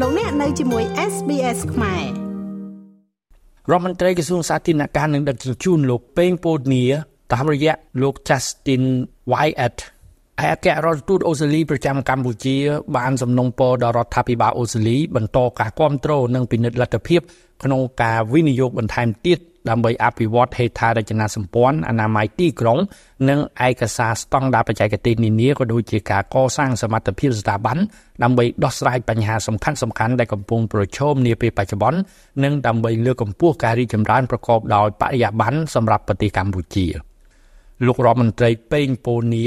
លោកអ្នកនៅជាមួយ SBS ខ្មែររដ្ឋមន្ត្រីក្រសួងសាធារណការនិងដឹកជញ្ជូនលោកពេងពូនីតាមរយៈលោក Justin Wyatt ឯកអគ្គរដ្ឋទូតអូស្ត្រាលីប្រចាំកម្ពុជា បានសំណូមពរដល់រដ្ឋាភិបាលអូស្ត្រាលីបន្តការគ្រប់គ្រងនិងពិនិត្យលទ្ធភាពក្នុងការវិនិយោគបន្ថែមទៀត ដើម្បីអភិវឌ្ឍហេដ្ឋារចនាសម្ព័ន្ធអនាម័យទីក្រុង និងឯកសារស្តង់ដារបច្ចេកទេសនានាក៏ដូចជាការកសាងសមត្ថភាពស្ថាប័នដើម្បីដោះស្រាយបញ្ហាសំខាន់សំខាន់ដែលកំពុងប្រឈមនាពេលបច្ចុប្បន្ននិងដើម្បីលើកកម្ពស់ការរីកចម្រើនប្រកបដោយបរិយាបន្នសម្រាប់ប្រទេសកម្ពុជាលោករដ្ឋមន្ត្រីពេងពូនី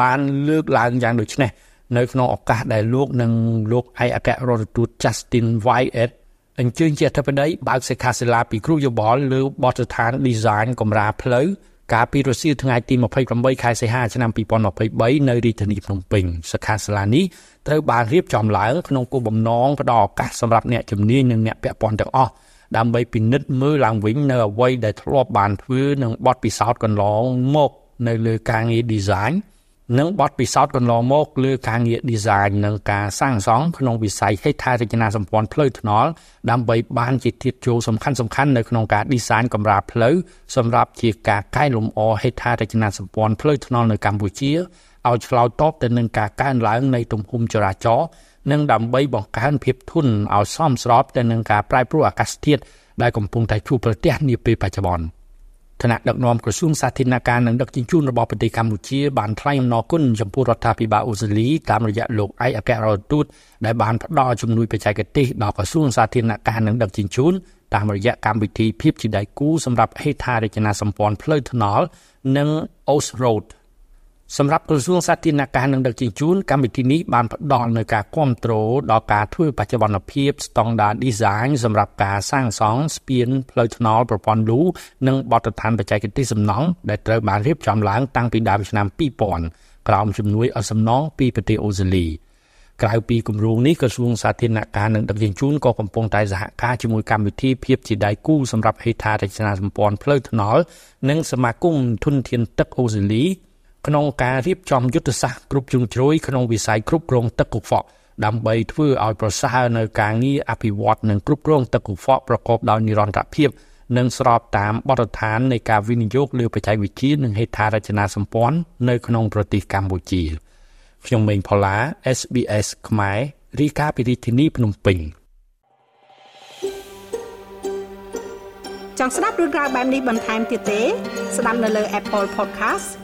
បានលើកឡើងយ៉ាងដូចនេះនៅក្នុងឱកាសដែលលោកនិងលោកឯកអគ្គរដ្ឋទូត Justin Wyatt អញ្ជើញជាអធិបតីបើកសិក្ខាសាលាពីគ្រូយោបល់លើបទដ្ឋាន design កម្រាលផ្លូវកាលពីរសៀលថ្ងៃទី28ខែសីហាឆ្នាំ2023នៅរាជធានីភ្នំពេញសិក្ខាសាលានេះត្រូវបានរៀបចំឡើងក្នុងគោលបំណងផ្ដល់ឱកាសសម្រាប់អ្នកជំនាញនិងអ្នកពាក់ព័ន្ធទាំងអស់ដើម្បីពិនិត្យមើលឡើងវិញនៅអ្វីដែលធ្លាប់បានធ្វើនិងបទពិសោធន៍កន្លងមកនៅលើការងារ design និងបទពិសោធន៍កន្លងមកលើការងារ design និងការសាងសង់ក្នុងវិស័យហេដ្ឋារចនាសម្ព័ន្ធផ្លូវថ្នល់ដើម្បីបានជាធាតុចូលសំខាន់សំខាន់នៅក្នុងការ design កម្រាលផ្លូវសម្រាប់ជាការកែលម្អហេដ្ឋារចនាសម្ព័ន្ធផ្លូវថ្នល់នៅកម្ពុជាឲ្យឆ្លើយតបទៅនឹងការកើនឡើងនៃទំហំចរាចរណ៍និងដើម្បីបង្កើនភាពធន់ឲ្យសមស្របទៅនឹងការប្រែប្រួលអាកាសធាតុដែលកំពុងតែជួបប្រទះនាពេលបច្ចុប្បន្ន។ គណៈដឹកនាំក្រសួងសាធារណការនិងដឹកជញ្ជូនរបស់ប្រទេសកម្ពុជាបានថ្លែងអំណរគុណចំពោះរដ្ឋាភិបាលអូស្ត្រាលីតាមរយៈលោកឯកអគ្គរដ្ឋទូតដែលបានផ្ដល់ជំនួយបច្ចេកទេសដល់ក្រសួងសាធារណការនិងដឹកជញ្ជូនតាមរយៈកម្មវិធីភាពជាដៃគូសម្រាប់ហេដ្ឋារចនាសម្ព័ន្ធផ្លូវថ្នល់និង Ost Road សម្រាប់ក្រសួងសាធារណការនិងដឹកជញ្ជូនកម្មវិធីនេះបានផ្ដល់នូវការគ្រប់គ្រងដល់ការធ្វើបច្ចុប្បន្នភាពស្តង់ដារ design សម្រាប់ការសាងសង់ស្ពានផ្លូវថ្នល់ប្រព័ន្ធលូនិងបទដ្ឋានបច្ចេកទេសសំណង់ដែលត្រូវបានរៀបចំឡើងតាំងពីដើមឆ្នាំ2000ក្រោមជំនួយអសំណងពីប្រទេសអូស្ត្រាលីក្រៅពីគម្រោងនេះក្រសួងសាធារណការនិងដឹកជញ្ជូនក៏កំពុងតែសហការជាមួយកម្មវិធីភាពជាដៃគូសម្រាប់ហេដ្ឋារចនាសម្ព័ន្ធផ្លូវថ្នល់និងសមាគមធនធានទឹកអូស្ត្រាលី ក្នុងការរៀបចំយុទ្ធសាស្ត្រគ្រប់ជ្រុងជ្រោយក្នុងវិស័យគ្រប់គ្រងទឹកកខ្វក់ដើម្បីធ្វើឲ្យប្រសើរនៅការងារអភិវឌ្ឍនិងគ្រប់គ្រងទឹកកខ្វក់ប្រកបដោយនិរន្តរភាពនិងស្របតាមបទដ្ឋាននៃការវិនិយោគលើបច្ចេកវិទ្យានិងហេដ្ឋារចនាសម្ព័ន្ធនៅក្នុងប្រទេសកម្ពុជាខ្ញុំមេងផល្លា SBS ខ្មែររីកាពីរាជធានីភ្នំពេញចង់ស្ដាប់រឿងក្រៅបែបនេះបន្ថែមទៀតទេ ស្ដាប់នៅលើ Apple Podcast